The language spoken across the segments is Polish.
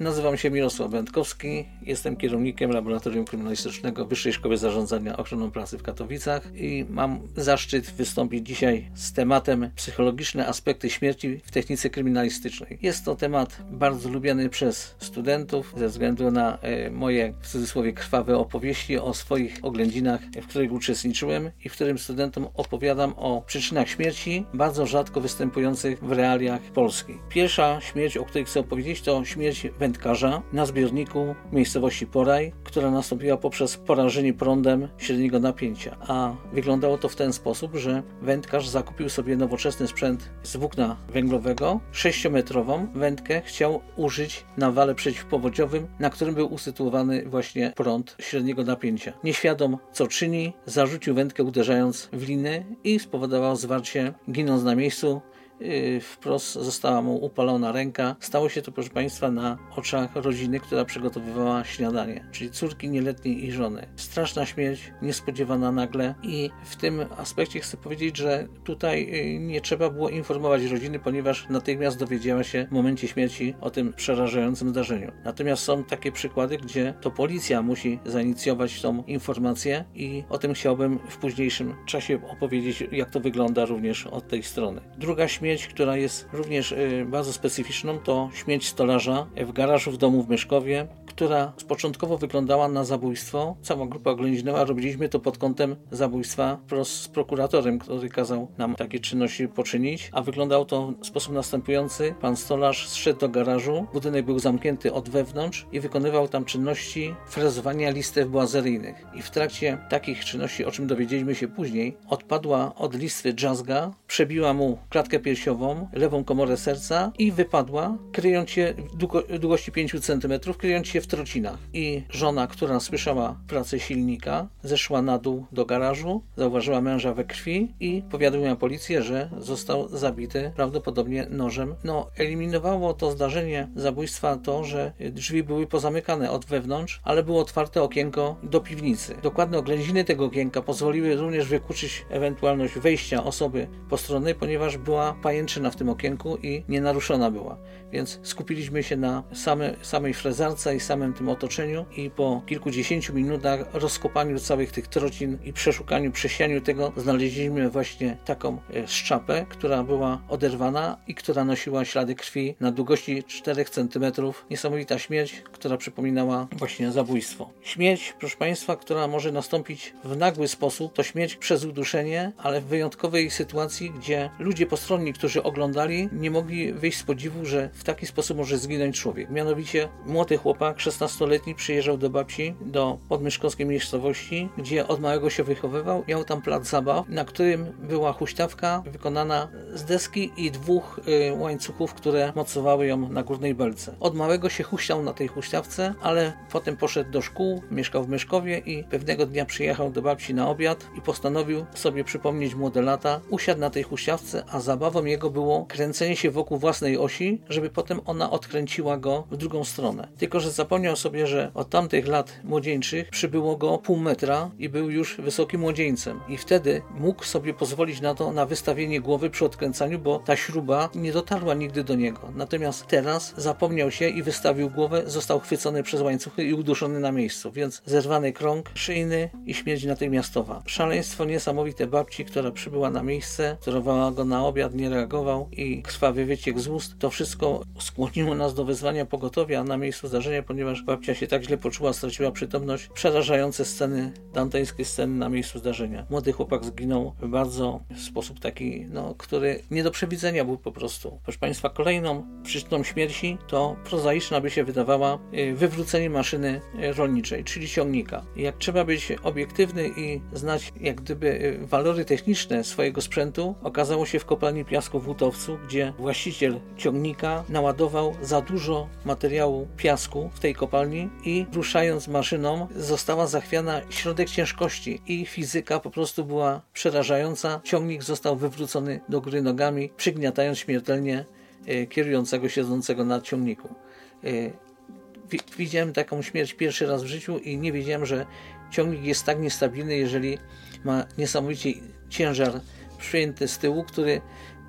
Nazywam się Mirosław Wędkowski, jestem kierownikiem Laboratorium Kryminalistycznego Wyższej Szkoły Zarządzania Ochroną Pracy w Katowicach i mam zaszczyt wystąpić dzisiaj z tematem psychologiczne aspekty śmierci w technice kryminalistycznej. Jest to temat bardzo lubiany przez studentów ze względu na e, moje w cudzysłowie krwawe opowieści o swoich oględzinach, w których uczestniczyłem i w którym studentom opowiadam o przyczynach śmierci bardzo rzadko występujących w realiach Polski. Pierwsza śmierć, o której chcę opowiedzieć, to śmierć wędrowna wędkarza na zbiorniku miejscowości Poraj, która nastąpiła poprzez porażenie prądem średniego napięcia. A wyglądało to w ten sposób, że wędkarz zakupił sobie nowoczesny sprzęt z włókna węglowego, 6-metrową wędkę chciał użyć na wale przeciwpowodziowym, na którym był usytuowany właśnie prąd średniego napięcia. Nieświadom co czyni, zarzucił wędkę uderzając w liny i spowodował zwarcie, ginąc na miejscu. Y, wprost została mu upalona ręka. Stało się to, proszę Państwa, na oczach rodziny, która przygotowywała śniadanie, czyli córki nieletniej i żony. Straszna śmierć, niespodziewana nagle i w tym aspekcie chcę powiedzieć, że tutaj y, nie trzeba było informować rodziny, ponieważ natychmiast dowiedziała się w momencie śmierci o tym przerażającym zdarzeniu. Natomiast są takie przykłady, gdzie to policja musi zainicjować tą informację i o tym chciałbym w późniejszym czasie opowiedzieć, jak to wygląda również od tej strony. Druga śmierć śmierć, która jest również y, bardzo specyficzną, to śmierć stolarza w garażu w domu w Myszkowie, która początkowo wyglądała na zabójstwo. Cała grupa oględzinęła, robiliśmy to pod kątem zabójstwa wprost z prokuratorem, który kazał nam takie czynności poczynić, a wyglądało to w sposób następujący. Pan stolarz zszedł do garażu, budynek był zamknięty od wewnątrz i wykonywał tam czynności frezowania listew błazeryjnych. I w trakcie takich czynności, o czym dowiedzieliśmy się później, odpadła od listwy drzazga, przebiła mu klatkę piersiową, lewą komorę serca i wypadła, kryjąc się długo, długości 5 cm, kryjąc się w trocinach. I żona, która słyszała pracę silnika, zeszła na dół do garażu, zauważyła męża we krwi i powiadomiła policję, że został zabity prawdopodobnie nożem. No, eliminowało to zdarzenie zabójstwa to, że drzwi były pozamykane od wewnątrz, ale było otwarte okienko do piwnicy. Dokładne oględziny tego okienka pozwoliły również wykluczyć ewentualność wejścia osoby po stronie, ponieważ była pajęczyna w tym okienku i nienaruszona była. Więc skupiliśmy się na same, samej frezarce i samym tym otoczeniu i po kilkudziesięciu minutach rozkopaniu całych tych trocin i przeszukaniu, przesianiu tego znaleźliśmy właśnie taką e, szczapę, która była oderwana i która nosiła ślady krwi na długości 4 cm. Niesamowita śmierć, która przypominała właśnie zabójstwo. Śmierć, proszę Państwa, która może nastąpić w nagły sposób, to śmierć przez uduszenie, ale w wyjątkowej sytuacji, gdzie ludzie postronni, którzy oglądali, nie mogli wyjść z podziwu, że w taki sposób może zginąć człowiek. Mianowicie młody chłopak, 16-letni, przyjeżdżał do babci, do podmyszkowskiej miejscowości, gdzie od małego się wychowywał. Miał tam plac zabaw, na którym była huśtawka wykonana z deski i dwóch y, łańcuchów, które mocowały ją na górnej belce. Od małego się huśtał na tej huśtawce, ale potem poszedł do szkół, mieszkał w Myszkowie i pewnego dnia przyjechał do babci na obiad i postanowił sobie przypomnieć młode lata. Usiadł na tej huśtawce, a zabawą jego było kręcenie się wokół własnej osi, żeby potem ona odkręciła go w drugą stronę. Tylko, że zapomniał sobie, że od tamtych lat młodzieńczych przybyło go pół metra i był już wysokim młodzieńcem. I wtedy mógł sobie pozwolić na to, na wystawienie głowy przy odkręcaniu, bo ta śruba nie dotarła nigdy do niego. Natomiast teraz zapomniał się i wystawił głowę, został chwycony przez łańcuchy i uduszony na miejscu. Więc zerwany krąg szyjny i śmierć natychmiastowa. Szaleństwo niesamowite babci, która przybyła na miejsce, kierowała go na obiad, nie reagował i krwawy wyciek z ust. To wszystko skłoniło nas do wezwania pogotowia na miejscu zdarzenia, ponieważ babcia się tak źle poczuła, straciła przytomność. Przerażające sceny, dantejskie sceny na miejscu zdarzenia. Młody chłopak zginął w bardzo w sposób taki, no, który nie do przewidzenia był po prostu. Proszę Państwa, kolejną przyczyną śmierci to prozaiczna by się wydawała y, wywrócenie maszyny y, rolniczej, czyli ciągnika. Jak trzeba być obiektywny i znać jak gdyby y, walory techniczne swojego sprzętu, okazało się w kopalni piasku w Łutowcu, gdzie właściciel ciągnika naładował za dużo materiału piasku w tej kopalni i ruszając maszyną została zachwiana środek ciężkości i fizyka po prostu była przerażająca. Ciągnik został wywrócony do góry nogami, przygniatając śmiertelnie e, kierującego siedzącego na ciągniku. E, widziałem taką śmierć pierwszy raz w życiu i nie wiedziałem, że ciągnik jest tak niestabilny, jeżeli ma niesamowicie ciężar przyjęty z tyłu, który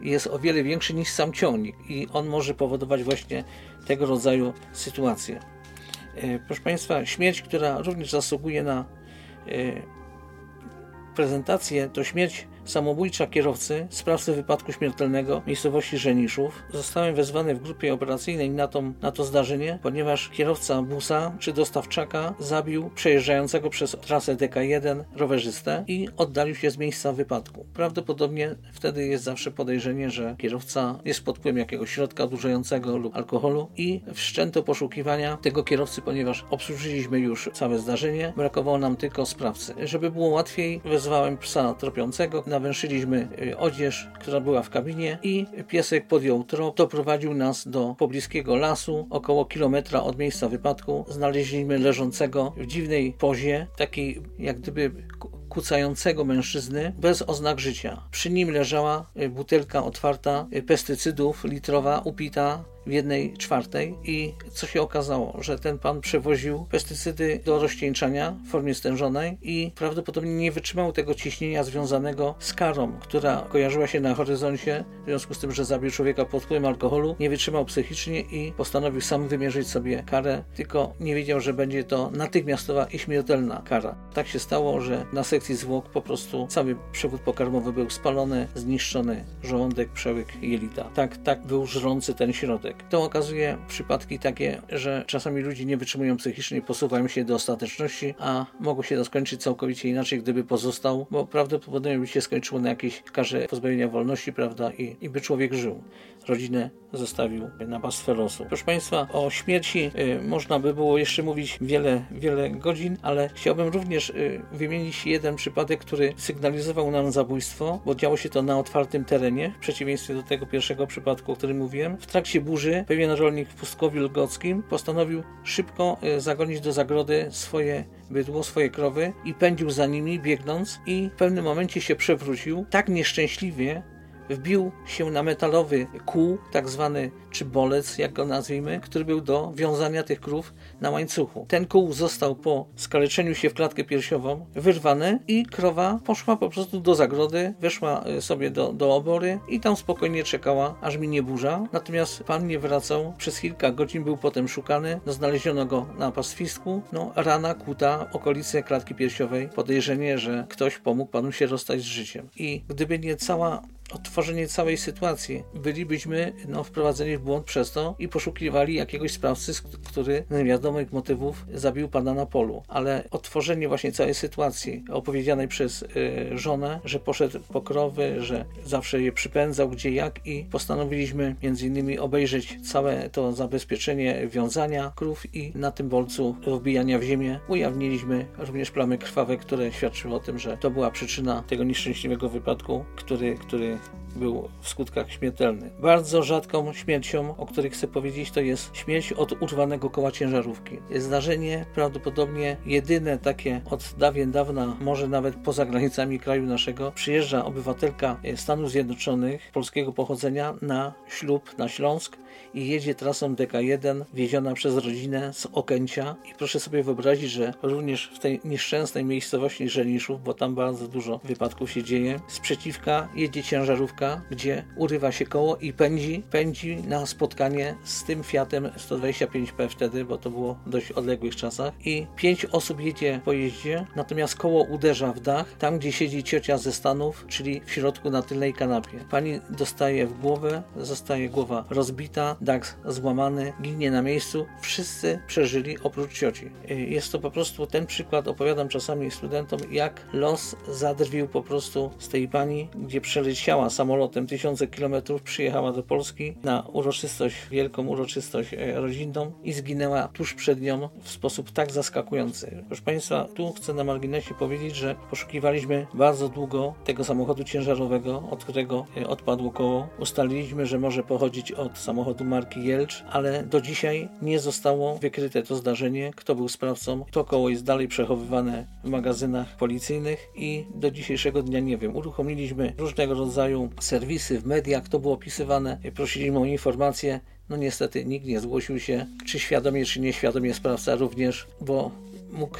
jest o wiele większy niż sam ciągnik i on może powodować właśnie tego rodzaju sytuacje. Proszę Państwa, śmierć, która również zasługuje na prezentację, to śmierć samobójcza kierowcy, sprawcy wypadku śmiertelnego w miejscowości Żeniszów. Zostałem wezwany w grupie operacyjnej na to, na to zdarzenie, ponieważ kierowca busa czy dostawczaka zabił przejeżdżającego przez trasę DK1 rowerzystę i oddalił się z miejsca wypadku. Prawdopodobnie wtedy jest zawsze podejrzenie, że kierowca jest pod wpływem jakiegoś środka odurzającego lub alkoholu i wszczęto poszukiwania tego kierowcy, ponieważ obsłużyliśmy już całe zdarzenie, brakowało nam tylko sprawcy. Żeby było łatwiej, wezwałem psa tropiącego, nawęszyliśmy y, odzież, która była w kabinie i piesek podjął trop, doprowadził nas do pobliskiego lasu, około kilometra od miejsca wypadku. Znaleźliśmy leżącego w dziwnej pozie, takiej jak gdyby kucającego mężczyzny bez oznak życia. Przy nim leżała y, butelka otwarta y, pestycydów litrowa, upita w jednej czwartej i co się okazało, że ten pan przewoził pestycydy do rozcieńczania w formie stężonej i prawdopodobnie nie wytrzymał tego ciśnienia związanego z karą, która kojarzyła się na horyzoncie, w związku z tym, że zabił człowieka pod wpływem alkoholu, nie wytrzymał psychicznie i postanowił sam wymierzyć sobie karę, tylko nie wiedział, że będzie to natychmiastowa i śmiertelna kara. Tak się stało, że na sekcji zwłok po prostu cały przewód pokarmowy był spalony, zniszczony żołądek, przełyk jelita. Tak, tak był żrący ten środek. To okazuje przypadki takie, że czasami ludzie nie wytrzymują psychicznie, posuwają się do ostateczności, a mogło się to skończyć całkowicie inaczej, gdyby pozostał, bo prawdopodobnie by się skończyło na jakiejś karze pozbawienia wolności, prawda, i, i by człowiek żył rodzinę zostawił na pastwę losu. Proszę Państwa, o śmierci y, można by było jeszcze mówić wiele, wiele godzin, ale chciałbym również y, wymienić jeden przypadek, który sygnalizował nam zabójstwo, bo działo się to na otwartym terenie, w przeciwieństwie do tego pierwszego przypadku, o którym mówiłem. W trakcie burzy pewien rolnik w Pustkowiu Lgockim postanowił szybko y, zagonić do zagrody swoje bydło, swoje krowy i pędził za nimi, biegnąc i w pewnym momencie się przewrócił tak nieszczęśliwie, wbił się na metalowy kół, tak zwany, czy bolec, jak go nazwijmy, który był do wiązania tych krów na łańcuchu. Ten kół został po skaleczeniu się w klatkę piersiową wyrwany i krowa poszła po prostu do zagrody, weszła e, sobie do, do obory i tam spokojnie czekała, aż mi nie burza. Natomiast pan nie wracał, przez kilka godzin był potem szukany, no, znaleziono go na pastwisku, no rana kuta okolice klatki piersiowej, podejrzenie, że ktoś pomógł panu się rozstać z życiem. I gdyby nie cała odtworzenie całej sytuacji. Bylibyśmy no, wprowadzeni w błąd przez to i poszukiwali jakiegoś sprawcy, który z niewiadomych motywów zabił pana na polu. Ale odtworzenie właśnie całej sytuacji opowiedzianej przez y, żonę, że poszedł po krowy, że zawsze je przypędzał gdzie jak i postanowiliśmy między innymi obejrzeć całe to zabezpieczenie wiązania krów i na tym bolcu wbijania w ziemię ujawniliśmy również plamy krwawe, które świadczyły o tym, że to była przyczyna tego nieszczęśliwego wypadku, który, który day. Był w skutkach śmiertelny. Bardzo rzadką śmiercią, o której chcę powiedzieć, to jest śmierć od urwanego koła ciężarówki. Jest zdarzenie prawdopodobnie jedyne takie od dawien dawna, może nawet poza granicami kraju naszego. Przyjeżdża obywatelka Stanów Zjednoczonych polskiego pochodzenia na ślub na Śląsk i jedzie trasą DK1 wieziona przez rodzinę z Okęcia i proszę sobie wyobrazić, że również w tej nieszczęsnej miejscowości Żeniszów, bo tam bardzo dużo wypadków się dzieje, sprzeciwka jedzie ciężarówka, gdzie urywa się koło i pędzi, pędzi na spotkanie z tym Fiatem 125P wtedy, bo to było w dość odległych czasach i pięć osób jedzie po jeździe, natomiast koło uderza w dach, tam gdzie siedzi ciocia ze Stanów, czyli w środku na tylnej kanapie. Pani dostaje w głowę, zostaje głowa rozbita, dach złamany, ginie na miejscu. Wszyscy przeżyli oprócz cioci. Jest to po prostu ten przykład, opowiadam czasami studentom, jak los zadrwił po prostu z tej pani, gdzie przeleciała samolotem tysiące kilometrów, przyjechała do Polski na uroczystość, wielką uroczystość e, rodzinną i zginęła tuż przed nią w sposób tak zaskakujący. Proszę Państwa, tu chcę na marginesie powiedzieć, że poszukiwaliśmy bardzo długo tego samochodu ciężarowego, od którego e, odpadło koło. Ustaliliśmy, że może pochodzić od samochodu marki Jelcz, ale do dzisiaj nie zostało wykryte to zdarzenie, kto był sprawcą. To koło jest dalej przechowywane w magazynach policyjnych i do dzisiejszego dnia nie wiem. Uruchomiliśmy różnego rodzaju serwisy w mediach, to było opisywane, prosiliśmy o informacje. No niestety nikt nie zgłosił się, czy świadomie, czy nieświadomie sprawca również, bo mógł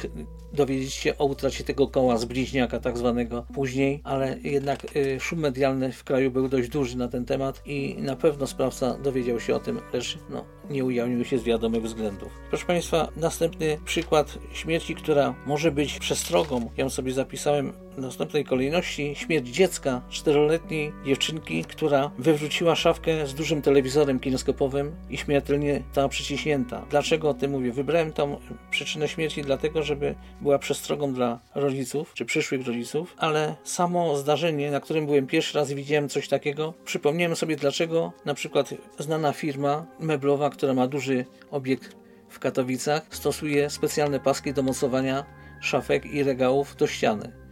dowiedzieć się o utracie tego koła z bliźniaka tak zwanego później, ale jednak y, szum medialny w kraju był dość duży na ten temat i na pewno sprawca dowiedział się o tym, lecz no, nie ujawnił się z wiadomych względów. Proszę Państwa, następny przykład śmierci, która może być przestrogą, ja sobie zapisałem w następnej kolejności, śmierć dziecka, czteroletniej dziewczynki, która wywróciła szafkę z dużym telewizorem kineskopowym i śmiertelnie została przyciśnięta. Dlaczego o tym mówię? Wybrałem tą przyczynę śmierci dlatego, żeby była przestrogą dla rodziców, czy przyszłych rodziców, ale samo zdarzenie, na którym byłem pierwszy raz i widziałem coś takiego, przypomniałem sobie dlaczego na przykład znana firma meblowa, która ma duży obiekt w Katowicach, stosuje specjalne paski do mocowania szafek i regałów do ściany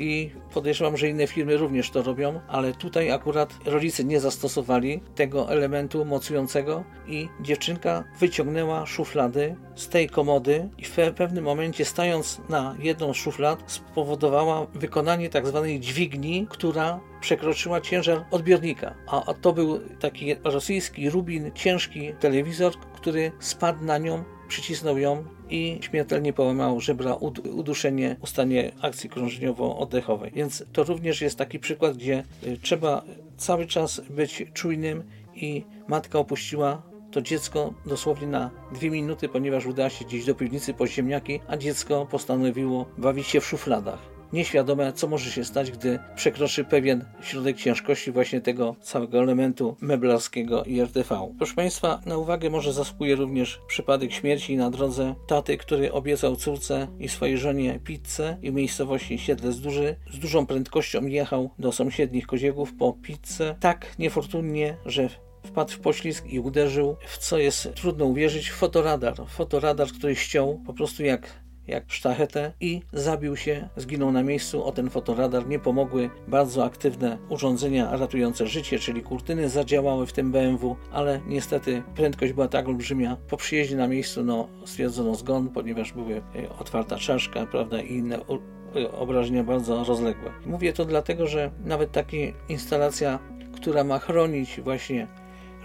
i podejrzewam, że inne firmy również to robią, ale tutaj akurat rodzice nie zastosowali tego elementu mocującego i dziewczynka wyciągnęła szuflady z tej komody i w pewnym momencie stając na jedną z szuflad spowodowała wykonanie tak zwanej dźwigni, która przekroczyła ciężar odbiornika. A to był taki rosyjski Rubin, ciężki telewizor, który spadł na nią przycisnął ją i śmiertelnie połamał żebra, uduszenie, ustanie akcji krążeniowo-oddechowej. Więc to również jest taki przykład, gdzie y, trzeba cały czas być czujnym i matka opuściła to dziecko dosłownie na dwie minuty, ponieważ udała się gdzieś do piwnicy po ziemniaki, a dziecko postanowiło bawić się w szufladach nieświadome, co może się stać, gdy przekroczy pewien środek ciężkości właśnie tego całego elementu meblarskiego RTV. Proszę Państwa, na uwagę może zasługuje również przypadek śmierci na drodze taty, który obiecał córce i swojej żonie pizzę i w miejscowości Siedle z, Duży, z dużą prędkością jechał do sąsiednich koziegów po pizzę tak niefortunnie, że wpadł w poślizg i uderzył w co jest trudno uwierzyć fotoradar. Fotoradar, który ściął po prostu jak jak sztachetę i zabił się, zginął na miejscu. O ten fotoradar nie pomogły bardzo aktywne urządzenia ratujące życie, czyli kurtyny zadziałały w tym BMW, ale niestety prędkość była tak olbrzymia. Po przyjeździe na miejscu no, stwierdzono zgon, ponieważ były e, otwarta czaszka, prawda, i inne e, obrażenia bardzo rozległe. Mówię to dlatego, że nawet taka instalacja, która ma chronić właśnie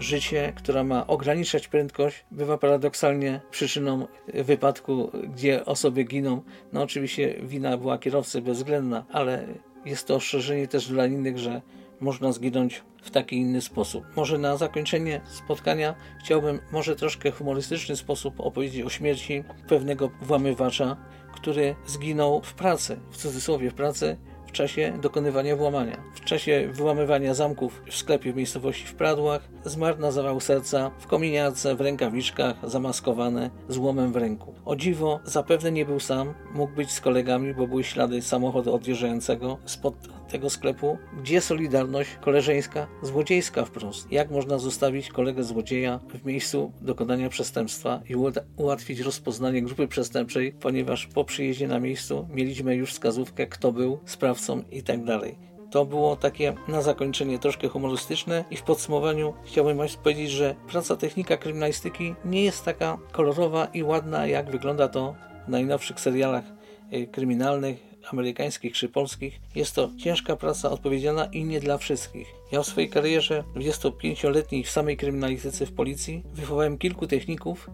życie, która ma ograniczać prędkość, bywa paradoksalnie przyczyną wypadku, gdzie osoby giną. No oczywiście wina była kierowcy bezwzględna, ale jest to ostrzeżenie też dla innych, że można zginąć w taki inny sposób. Może na zakończenie spotkania chciałbym może troszkę humorystyczny sposób opowiedzieć o śmierci pewnego włamywacza, który zginął w pracy, w cudzysłowie w pracy, czasie dokonywania włamania. W czasie wyłamywania zamków w sklepie w miejscowości w Pradłach zmarł na zawał serca w kominiarce, w rękawiczkach, zamaskowane, z łomem w ręku. O dziwo, zapewne nie był sam, mógł być z kolegami, bo były ślady samochodu odjeżdżającego spod tego sklepu. Gdzie solidarność koleżeńska, złodziejska wprost? Jak można zostawić kolegę złodzieja w miejscu dokonania przestępstwa i ułatwić rozpoznanie grupy przestępczej, ponieważ po przyjeździe na miejscu mieliśmy już wskazówkę, kto był sprawcą i tak dalej. To było takie na zakończenie troszkę humorystyczne i w podsumowaniu chciałbym Państwu powiedzieć, że praca technika kryminalistyki nie jest taka kolorowa i ładna, jak wygląda to w najnowszych serialach y, kryminalnych, amerykańskich czy polskich, jest to ciężka praca odpowiedzialna i nie dla wszystkich. Ja w swojej karierze 25-letniej w samej kryminalistyce w policji wychowałem kilku techników,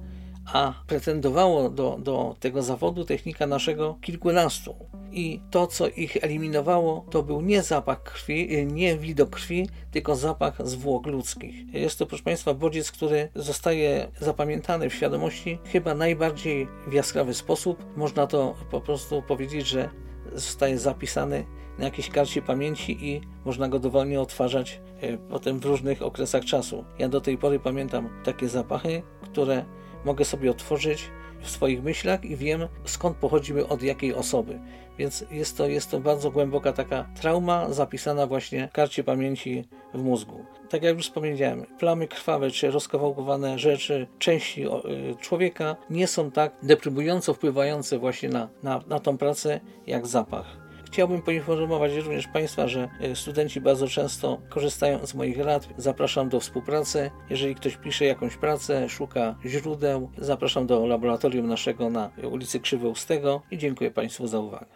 a pretendowało do, do tego zawodu technika naszego kilkunastu. I to, co ich eliminowało, to był nie zapach krwi, nie widok krwi, tylko zapach zwłok ludzkich. Jest to, proszę Państwa, bodziec, który zostaje zapamiętany w świadomości chyba najbardziej w jaskrawy sposób. Można to po prostu powiedzieć, że zostaje zapisany na jakiejś karcie pamięci i można go dowolnie odtwarzać e, potem w różnych okresach czasu. Ja do tej pory pamiętam takie zapachy, które mogę sobie otworzyć w swoich myślach i wiem skąd pochodziły od jakiej osoby. Więc jest to, jest to bardzo głęboka taka trauma zapisana właśnie w karcie pamięci w mózgu. Tak jak już wspomniałem, plamy krwawe czy rozkawałkowane rzeczy, części y, człowieka nie są tak deprymująco wpływające właśnie na, na, na tą pracę jak zapach. Chciałbym poinformować również Państwa, że e, studenci bardzo często korzystają z moich rad. Zapraszam do współpracy. Jeżeli ktoś pisze jakąś pracę, szuka źródeł, zapraszam do laboratorium naszego na ulicy Krzywoustego i dziękuję Państwu za uwagę.